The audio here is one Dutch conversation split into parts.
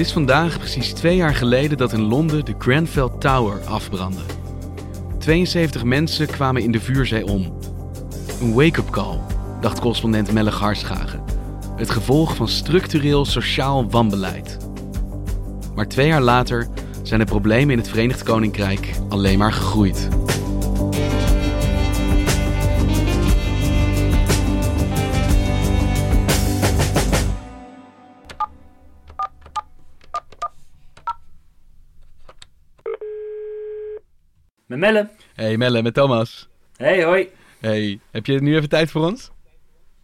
Het is vandaag precies twee jaar geleden dat in Londen de Grenfell Tower afbrandde. 72 mensen kwamen in de vuurzee om. Een wake-up call, dacht correspondent Melle Garschagen. Het gevolg van structureel sociaal wanbeleid. Maar twee jaar later zijn de problemen in het Verenigd Koninkrijk alleen maar gegroeid. Met Melle. Hey Melle, met Thomas. Hey, hoi. Hey, heb je nu even tijd voor ons?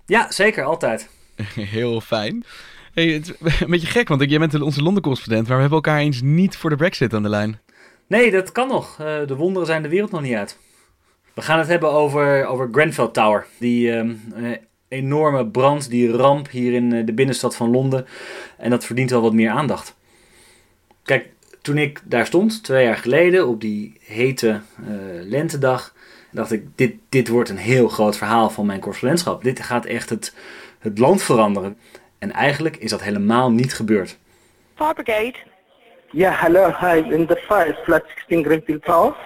Ja, zeker, altijd. Heel fijn. Hey, het is een beetje gek, want jij bent onze Londen-correspondent, maar we hebben elkaar eens niet voor de Brexit aan de lijn. Nee, dat kan nog. Eh, de wonderen zijn de wereld nog niet uit. We gaan het hebben over, over Grenfell Tower. Die ehm, eh, enorme brand, die ramp hier in eh, de binnenstad van Londen. En dat verdient wel wat meer aandacht. Kijk, toen ik daar stond, twee jaar geleden, op die hete lentedag, dacht ik, dit, dit wordt een heel groot verhaal van mijn correspondentschap. Dit gaat echt het, het land veranderen. En eigenlijk is dat helemaal niet gebeurd. Fire Brigade. Yeah, hello, hi, in the fire, flat 16 Greenfield Tower.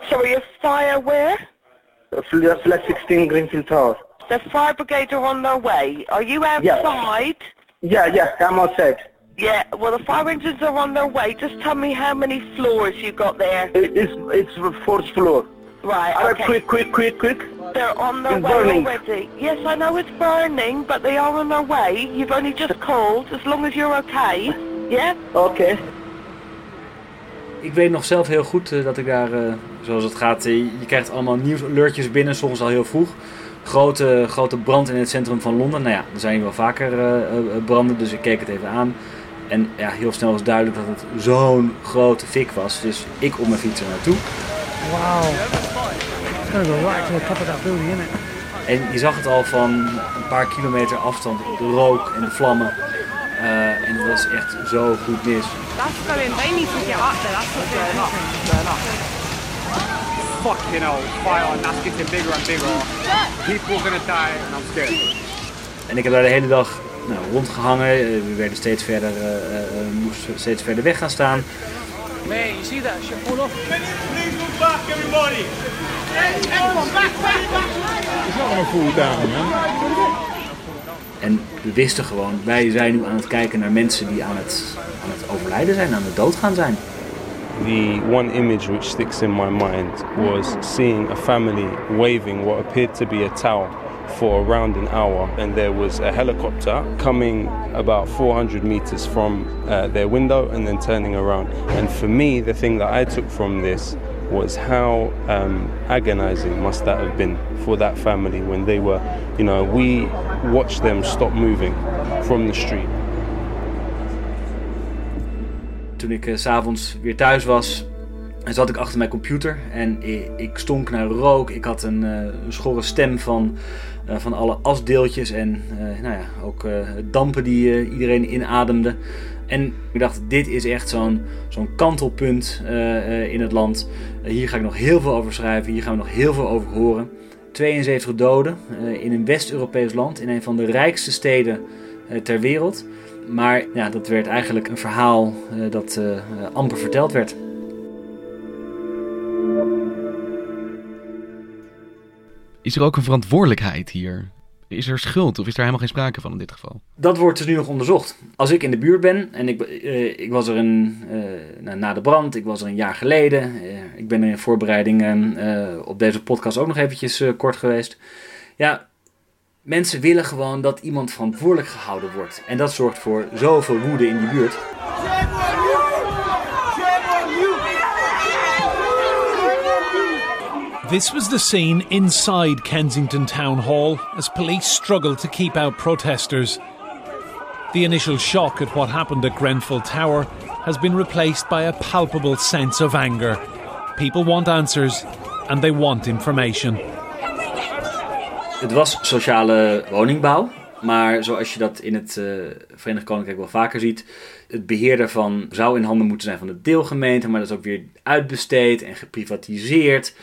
Sorry, a fire where? Uh, fl- Flat 16 Greenfield Tower. The fire brigade are on their way. Are you outside? Yeah, yeah, I'm outside. Yeah, well the fire engines are on their way. Just tell me how many floors you got there. It- It's, it's the fourth floor. Right, okay. quick, quick, quick, quick. They're on their It's way burning. already. Yes, I know it's burning, but they are on their way. You've only just called, as long as you're okay. Yeah? Okay. Ik weet nog zelf heel goed eh, dat ik daar, eh, zoals het gaat, eh, je krijgt allemaal nieuwsalertjes binnen, soms al heel vroeg. Grote, grote brand in het centrum van Londen. Nou ja, er zijn hier wel vaker branden, dus ik keek het even aan. En ja, heel snel was duidelijk dat het zo'n grote fik was. Dus ik op mijn fiets er naartoe. Wow. It's gonna go right to the top of that building, isn't it? En je zag het al van een paar kilometer afstand, de rook en de vlammen. Eh, en het was echt zo goed mis. That's going, they need to get up there, that's what's going on. fucking hell, fire and that's getting bigger and bigger. People are gonna die and I'm scared. En ik heb daar de hele dag nou, rondgehangen. Eh, We werden steeds verder, eh, eh, moesten steeds verder weg gaan staan. Man, you see that shit fall off? Please look back, everybody. It's not gonna fall down, man. En we wisten gewoon, wij zijn nu aan het kijken naar mensen die aan het, aan het overlijden zijn, aan het doodgaan zijn. The one image which sticks in my mind was seeing a family waving what appeared to be a towel for around an hour, and there was a helicopter coming about 400 meters from uh, their window and then turning around. And for me, the thing that I took from this was how um, agonizing must that have been for that family when they were, you know, we watched them stop moving from the street. Toen ik s s'avonds weer thuis was, zat ik achter mijn computer en ik, stonk naar rook. Ik had een, een schorre stem van, eh, van alle asdeeltjes en eh, nou ja, ook dampen die iedereen inademde. En ik dacht, dit is echt zo'n zo'n kantelpunt in het land. Hier ga ik nog heel veel over schrijven, hier gaan we nog heel veel over horen. 72 doden in een West-Europees land, in een van de rijkste steden ter wereld. Maar ja, dat werd eigenlijk een verhaal dat amper verteld werd. Is er ook een verantwoordelijkheid hier? Is er schuld of is er helemaal geen sprake van in dit geval? Dat wordt dus nu nog onderzocht. Als ik in de buurt ben en ik, uh, ik was er een, uh, na de brand, ik was er een jaar geleden. Uh, ik ben er in voorbereiding op deze podcast ook nog eventjes kort geweest. Ja, mensen willen gewoon dat iemand verantwoordelijk gehouden wordt. En dat zorgt voor zoveel woede in die buurt. This was the scene inside Kensington Town Hall as police struggled to keep out protesters. The initial shock at what happened at Grenfell Tower has been replaced by a palpable sense of anger. People want answers and they want information. Het was sociale woningbouw, maar zoals je dat in het uh, Verenigd Koninkrijk wel vaker ziet, het beheer daarvan zou in handen moeten zijn van de deelgemeente, maar dat is ook weer uitbesteed en geprivatiseerd.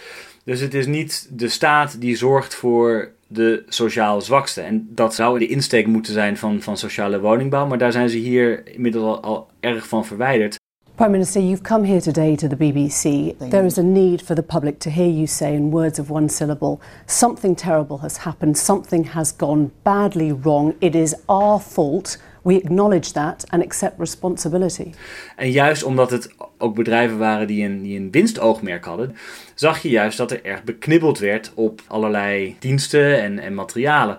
Dus het is niet de staat die zorgt voor de sociaal zwakste. En dat zou de insteek moeten zijn van, van sociale woningbouw. Maar daar zijn ze hier inmiddels al, al erg van verwijderd. Prime Minister, you've come here today to the BBC. There is a need for the public to hear you say, in words of one syllable, something terrible has happened, something has gone badly wrong. It is our fault. We acknowledge that and accept responsibility. En juist omdat het ook bedrijven waren die een, die een winstoogmerk hadden, zag je juist dat er erg beknibbeld werd op allerlei diensten en, en materialen.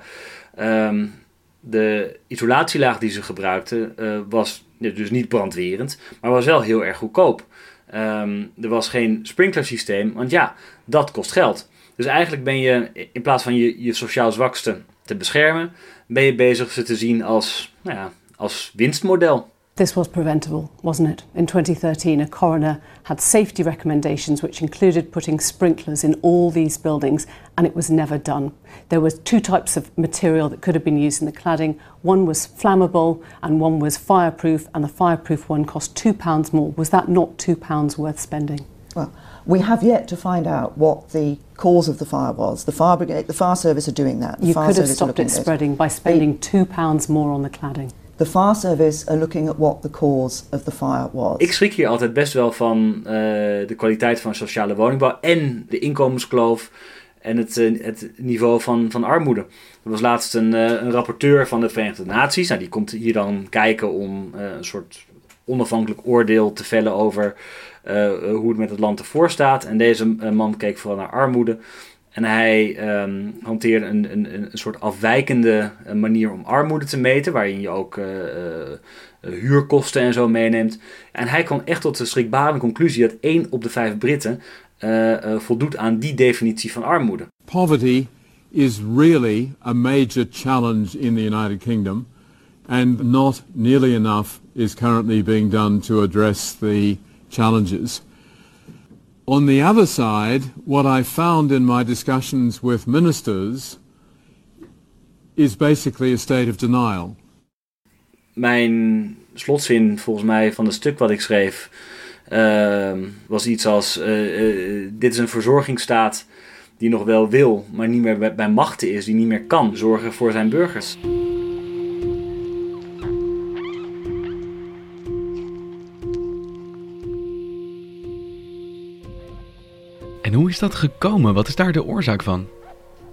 Um, de isolatielaag die ze gebruikten uh, was dus niet brandwerend, maar was wel heel erg goedkoop. Um, er was geen sprinklersysteem, want ja, dat kost geld. Dus eigenlijk ben je, in plaats van je, je sociaal zwakste te beschermen, ben je bezig ze te zien als, ja, als winstmodel. This was preventable, wasn't it? In 2013, a coroner had safety recommendations which included putting sprinklers in all these buildings, and it was never done. There were two types of material that could have been used in the cladding. One was flammable, and one was fireproof, and the fireproof one cost £2 more. Was that not £2 worth spending? Well, we have yet to find out what the cause of the fire was. The fire brigade, the fire service are doing that. The you fire could have stopped it spreading by spending £2 more on the cladding. The fire service are looking at what the cause of the fire was. Ik schrik hier altijd best wel van uh, de kwaliteit van sociale woningbouw en de inkomenskloof en het, uh, het niveau van, van armoede. Er was laatst een, uh, een rapporteur van de Verenigde Naties. Nou, die komt hier dan kijken om een soort onafhankelijk oordeel te vellen over hoe het met het land ervoor staat. En deze man keek vooral naar armoede. En hij um, hanteerde een, een, een soort afwijkende eh, manier om armoede te meten, waarin je ook huurkosten en zo meeneemt. En hij kwam echt tot de schrikbarende conclusie dat 1 op de 5 Britten voldoet aan die definitie van armoede. Poverty is really a major challenge in the United Kingdom, and not nearly enough is currently being done to address the challenges. On the other side, what I found in my discussions with ministers is basically a state of denial. Mijn slotzin volgens mij van het stuk wat ik schreef uh, was iets als uh, uh, dit is een verzorgingsstaat die nog wel wil, maar niet meer bij, bij machten is, die niet meer kan zorgen voor zijn burgers. Is dat gekomen? Wat is daar de oorzaak van?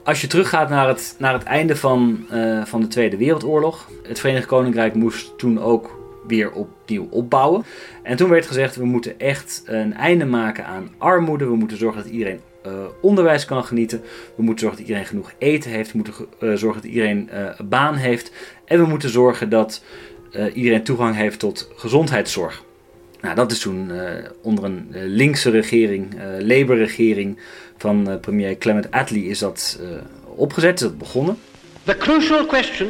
Als je teruggaat naar het, naar het einde van, uh, van de Tweede Wereldoorlog. Het Verenigd Koninkrijk moest toen ook weer opnieuw opbouwen. En toen werd gezegd, we moeten echt een einde maken aan armoede. We moeten zorgen dat iedereen uh, onderwijs kan genieten. We moeten zorgen dat iedereen genoeg eten heeft. We moeten uh, zorgen dat iedereen een baan heeft. En we moeten zorgen dat iedereen toegang heeft tot gezondheidszorg. Nou, dat is toen uh, onder een uh, linkse regering, uh, Labour-regering van premier Clement Attlee is dat opgezet, is dat begonnen. The crucial question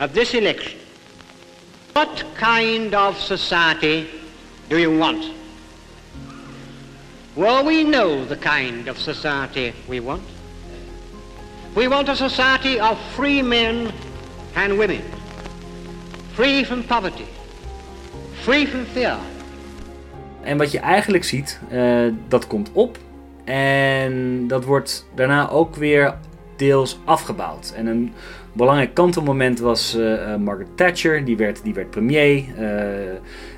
of this election. What kind of society do you want? Well, we know the kind of society we want. We want a society of free men and women, free from poverty, free from fear. En wat je eigenlijk ziet, uh, dat komt op. En dat wordt daarna ook weer deels afgebouwd. En een belangrijk kantelmoment was uh, Margaret Thatcher, die werd, die werd premier.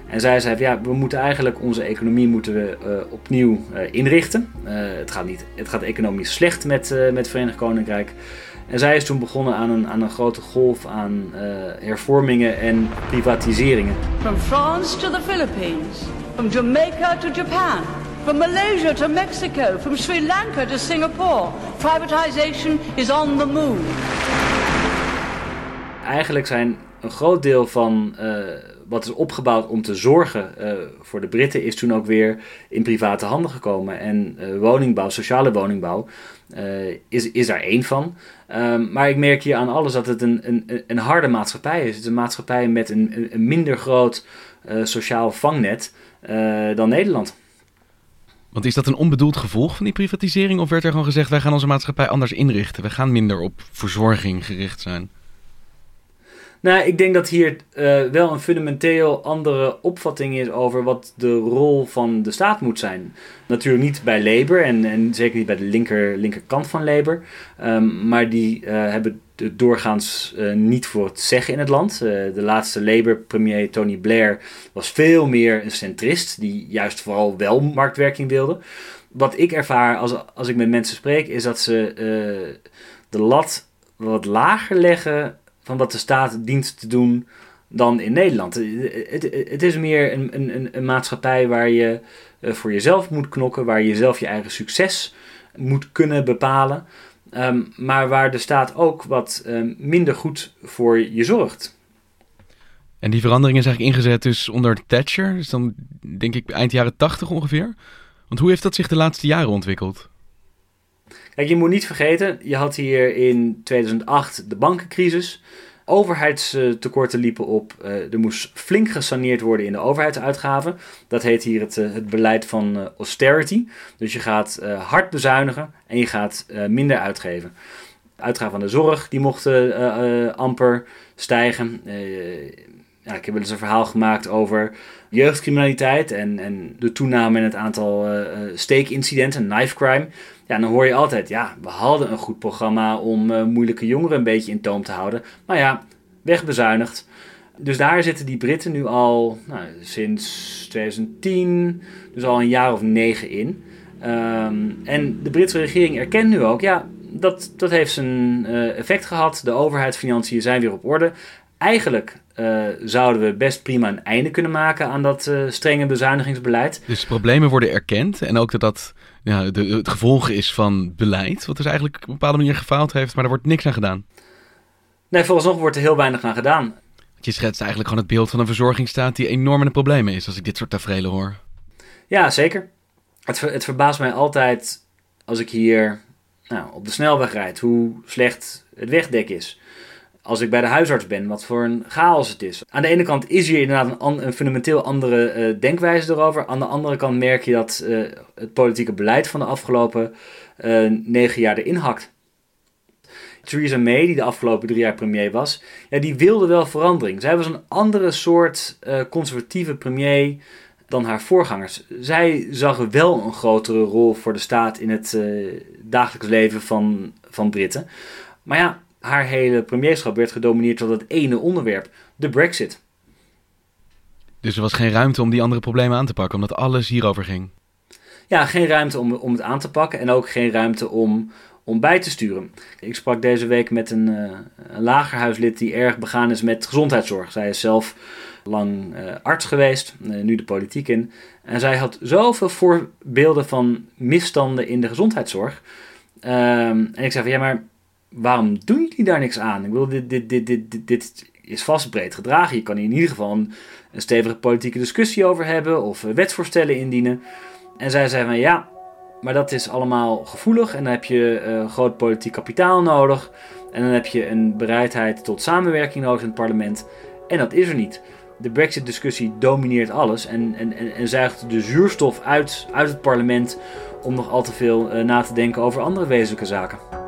en zij zei, ja, we moeten eigenlijk onze economie moeten we, opnieuw inrichten. het, gaat niet, het gaat economisch slecht met, met Verenigd Koninkrijk. En zij is toen begonnen aan een, aan een grote golf aan hervormingen en privatiseringen. From France to the Philippines, from Jamaica to Japan. From Malaysia to Mexico, from Sri Lanka to Singapore, privatization is on the move. Eigenlijk zijn een groot deel van uh, wat is opgebouwd om te zorgen uh, voor de Britten, is toen ook weer in private handen gekomen. En uh, woningbouw, sociale woningbouw, is, is daar één van. Um, maar ik merk hier aan alles dat het een, een, een harde maatschappij is. Het is een maatschappij met een, een minder groot sociaal vangnet dan Nederland. Want is dat een onbedoeld gevolg van die privatisering? Of werd er gewoon gezegd, wij gaan onze maatschappij anders inrichten? We gaan minder op verzorging gericht zijn? Nou, ik denk dat hier uh, wel een fundamenteel andere opvatting is over wat de rol van de staat moet zijn. Natuurlijk niet bij Labour en, en zeker niet bij de linker, linkerkant van Labour. Um, maar die uh, hebben doorgaans uh, niet voor het zeggen in het land. de laatste Labour-premier Tony Blair was veel meer een centrist, die juist vooral wel marktwerking wilde. Wat ik ervaar als, als ik met mensen spreek, is dat ze de lat wat lager leggen van wat de staat dient te doen dan in Nederland. Het, het, is meer een, een, een, maatschappij waar je eh, voor jezelf moet knokken, waar je zelf je eigen succes moet kunnen bepalen, ehm, maar waar de staat ook wat ehm, minder goed voor je zorgt. En die verandering is eigenlijk ingezet dus onder Thatcher, dus dan denk ik eind jaren 80 ongeveer. Want hoe heeft dat zich de laatste jaren ontwikkeld? Kijk, je moet niet vergeten, je had hier in 2008 de bankencrisis. Overheidstekorten liepen op. Uh, er moest flink gesaneerd worden in de overheidsuitgaven. Dat heet hier het, uh, het beleid van uh, austerity. Dus je gaat hard bezuinigen en je gaat minder uitgeven. Uitgaven aan de zorg, die mochten amper stijgen. ja, ik heb wel eens een verhaal gemaakt over jeugdcriminaliteit en, en de toename in het aantal steekincidenten, knife crime. Ja, dan hoor je altijd, ja, we hadden een goed programma om uh, moeilijke jongeren een beetje in toom te houden. Maar ja, wegbezuinigd. Dus daar zitten die Britten nu al nou, sinds 2010, dus al een jaar of negen in. Um, en de Britse regering erkent nu ook, ja, dat, dat heeft zijn effect gehad. De overheidsfinanciën zijn weer op orde. Eigenlijk uh, zouden we best prima een einde kunnen maken aan dat uh, strenge bezuinigingsbeleid. Dus problemen worden erkend en ook dat dat ja, de, het gevolg is van beleid, wat dus eigenlijk op een bepaalde manier gefaald heeft, maar er wordt niks aan gedaan. Nee, nog wordt er heel weinig aan gedaan. Je schetst eigenlijk gewoon het beeld van een verzorgingsstaat die enorm in de problemen is, als ik dit soort tafereelen hoor. Ja, zeker. Het, het verbaast mij altijd als ik hier nou, op de snelweg rijd, hoe slecht het wegdek is als ik bij de huisarts ben, wat voor een chaos het is. Aan de ene kant is hier inderdaad een, fundamenteel andere uh, denkwijze erover. Aan de andere kant merk je dat uh, het politieke beleid van de afgelopen uh, negen jaar erin hakt. Theresa May, die de afgelopen drie jaar premier was, ja, die wilde wel verandering. Zij was een andere soort conservatieve premier dan haar voorgangers. Zij zag wel een grotere rol voor de staat in het dagelijks leven van, van Britten. Maar ja, haar hele premierschap werd gedomineerd tot het ene onderwerp, de Brexit. Dus er was geen ruimte om die andere problemen aan te pakken, omdat alles hierover ging? Ja, geen ruimte om, om het aan te pakken en ook geen ruimte om, om bij te sturen. Ik sprak deze week met een, uh, een lagerhuislid die erg begaan is met gezondheidszorg. Zij is zelf lang uh, arts geweest, uh, nu de politiek in. En zij had zoveel voorbeelden van misstanden in de gezondheidszorg. Ehm, en ik zei van ja, maar waarom doen jullie daar niks aan? Ik dit, dit, dit, dit, dit is vast breed gedragen. Je kan hier in ieder geval een, stevige politieke discussie over hebben of eh, wetsvoorstellen indienen. En zij zei van ja, maar dat is allemaal gevoelig en dan heb je uh, groot politiek kapitaal nodig. En dan heb je een bereidheid tot samenwerking nodig in het parlement. En dat is er niet. De Brexit-discussie domineert alles en, en, en, zuigt de zuurstof uit, uit het parlement om nog al te veel uh, na te denken over andere wezenlijke zaken.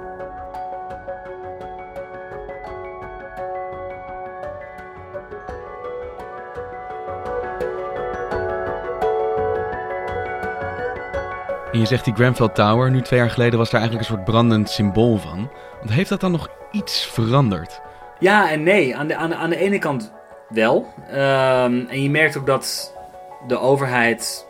En je zegt die Grenfell Tower, nu twee jaar geleden was daar eigenlijk een soort brandend symbool van. Want heeft dat dan nog iets veranderd? Ja en nee. Aan de, aan de, aan de ene kant wel. Ehm, en je merkt ook dat de overheid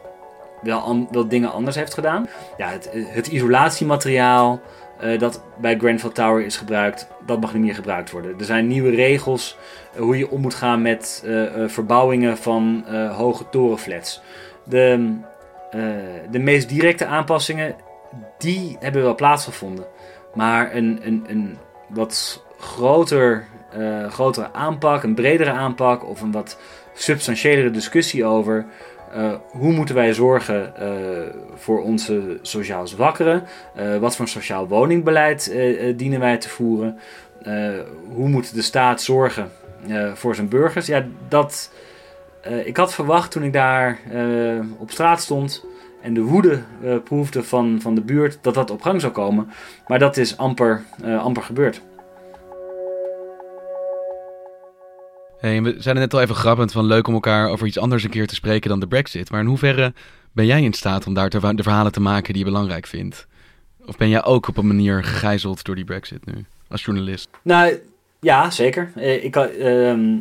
wel, wel dingen anders heeft gedaan. Ja, het, het isolatiemateriaal uh, dat bij Grenfell Tower is gebruikt, dat mag niet meer gebruikt worden. Er zijn nieuwe regels uh, hoe je om moet gaan met uh, verbouwingen van hoge torenflats. De, de meest directe aanpassingen, die hebben wel plaatsgevonden. Maar een, een, een wat groter, grotere aanpak, een bredere aanpak of een wat substantiëlere discussie over uh, hoe moeten wij zorgen voor onze sociaal zwakkeren? Wat voor sociaal woningbeleid dienen wij te voeren? hoe moet de staat zorgen voor zijn burgers? Ja, dat, ik had verwacht toen ik daar op straat stond en de woede proefde van, van de buurt, dat dat op gang zou komen. Maar dat is amper, amper gebeurd. Hey, we zijn net al even grappend van leuk om elkaar over iets anders een keer te spreken dan de Brexit. Maar in hoeverre ben jij in staat om daar de verhalen te maken die je belangrijk vindt? Of ben jij ook op een manier gegijzeld door die Brexit nu, als journalist? Nou ja, zeker. Eh, ik, uh,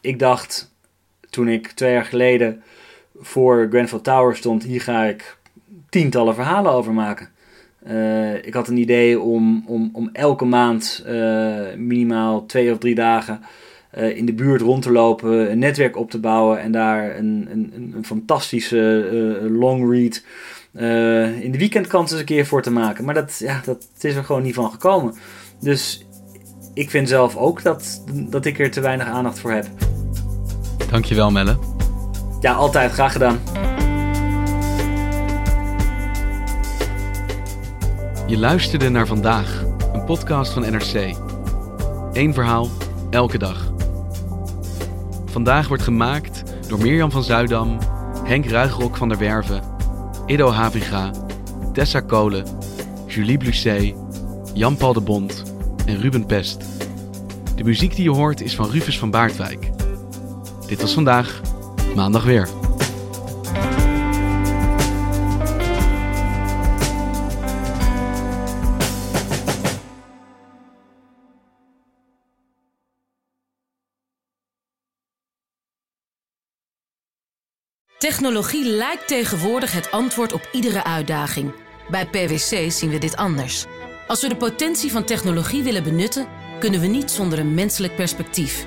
ik dacht toen ik twee jaar geleden voor Grenfell Tower stond, hier ga ik tientallen verhalen over maken. Uh, ik had een idee om, om, om elke maand uh, minimaal twee of drie dagen uh, in de buurt rond te lopen, een netwerk op te bouwen en daar een, een, een fantastische long read in de weekendkant eens een keer voor te maken. Maar dat, ja, dat is er gewoon niet van gekomen. Dus ik vind zelf ook dat, dat ik er te weinig aandacht voor heb. Dankjewel Melle. Ja, altijd. Graag gedaan. Je luisterde naar vandaag, een podcast van NRC. Eén verhaal, elke dag. Vandaag wordt gemaakt door Mirjam van Zuidam, Henk Ruigrok van der Werven, Ido Haviga, Tessa Kolen, Julie Blusset, Jan-Paul de Bond en Ruben Pest. De muziek die je hoort is van Rufus van Baardwijk. Dit was vandaag, maandag weer. Technologie lijkt tegenwoordig het antwoord op iedere uitdaging. Bij PwC zien we dit anders. Als we de potentie van technologie willen benutten, kunnen we niet zonder een menselijk perspectief.